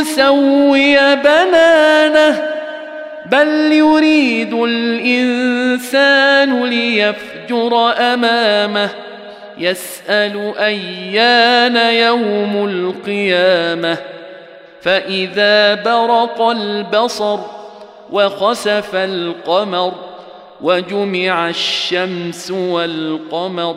نسوي بنانه بل يريد الإنسان ليفجر أمامه. يسأل أيان يوم القيامة. فإذا برق البصر وخسف القمر وجمع الشمس والقمر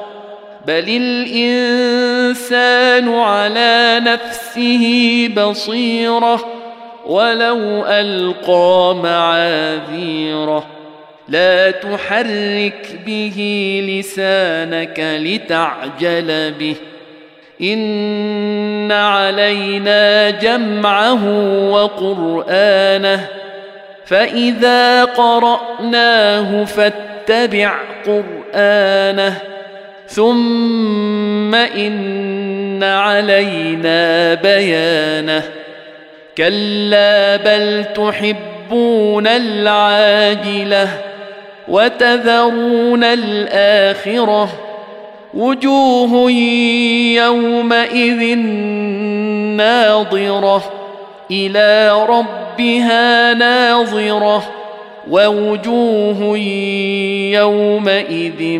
بل الانسان على نفسه بصيره ولو القى معاذيره لا تحرك به لسانك لتعجل به ان علينا جمعه وقرانه فاذا قراناه فاتبع قرانه ثم ان علينا بيانه كلا بل تحبون العاجله وتذرون الاخره وجوه يومئذ ناظره إلى ربها ناظره ووجوه يومئذ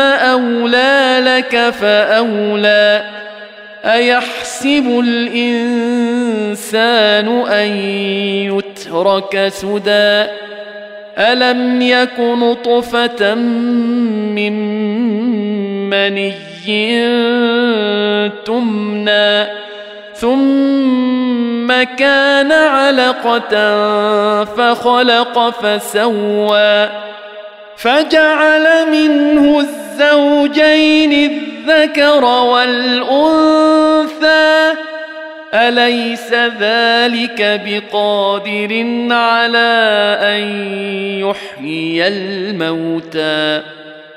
أولى لك فأولى. أيحسب الإنسان أن يترك سدى؟ ألم يك نطفة من مني تمنى؟ ثم كان علقة فخلق فسوى. فجعل منه الزوجين الذكر والأنثى. أليس ذلك بقادر على أن يحيي الموتى؟